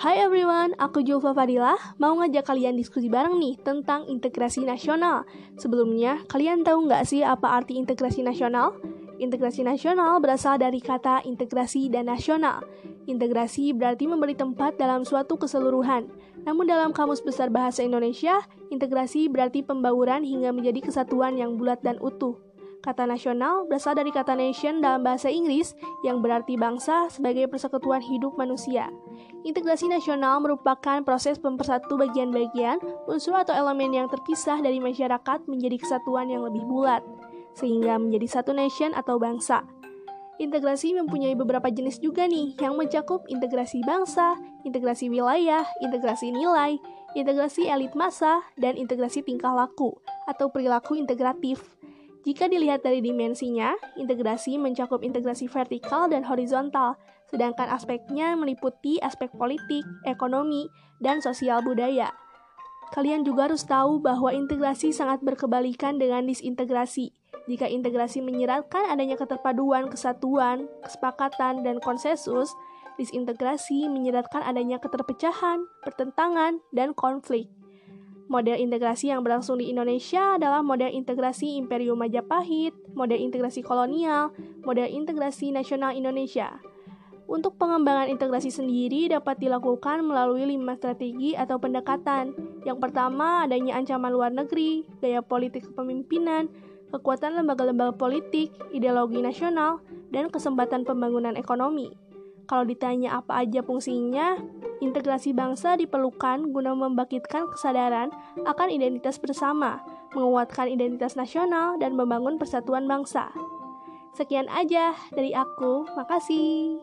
Hai everyone, aku Julfa Fadilah, mau ngajak kalian diskusi bareng nih tentang integrasi nasional. Sebelumnya, kalian tahu nggak sih apa arti integrasi nasional? Integrasi nasional berasal dari kata integrasi dan nasional. Integrasi berarti memberi tempat dalam suatu keseluruhan. Namun dalam Kamus Besar Bahasa Indonesia, integrasi berarti pembauran hingga menjadi kesatuan yang bulat dan utuh. Kata nasional berasal dari kata nation dalam bahasa Inggris yang berarti bangsa sebagai persekutuan hidup manusia. Integrasi nasional merupakan proses pempersatu bagian-bagian, unsur atau elemen yang terpisah dari masyarakat menjadi kesatuan yang lebih bulat, sehingga menjadi satu nation atau bangsa. Integrasi mempunyai beberapa jenis juga nih, yang mencakup integrasi bangsa, integrasi wilayah, integrasi nilai, integrasi elit massa, dan integrasi tingkah laku atau perilaku integratif. Jika dilihat dari dimensinya, integrasi mencakup integrasi vertikal dan horizontal, sedangkan aspeknya meliputi aspek politik, ekonomi, dan sosial budaya. Kalian juga harus tahu bahwa integrasi sangat berkebalikan dengan disintegrasi. Jika integrasi menyeratkan adanya keterpaduan, kesatuan, kesepakatan, dan konsensus, disintegrasi menyeratkan adanya keterpecahan, pertentangan, dan konflik. Model integrasi yang berlangsung di Indonesia adalah model integrasi Imperium Majapahit, model integrasi kolonial, model integrasi nasional Indonesia. Untuk pengembangan integrasi sendiri dapat dilakukan melalui lima strategi atau pendekatan. Yang pertama, adanya ancaman luar negeri, gaya politik kepemimpinan, kekuatan lembaga-lembaga politik, ideologi nasional, dan kesempatan pembangunan ekonomi. Kalau ditanya apa aja fungsinya, integrasi bangsa diperlukan guna membangkitkan kesadaran akan identitas bersama, menguatkan identitas nasional, dan membangun persatuan bangsa. Sekian aja dari aku, makasih.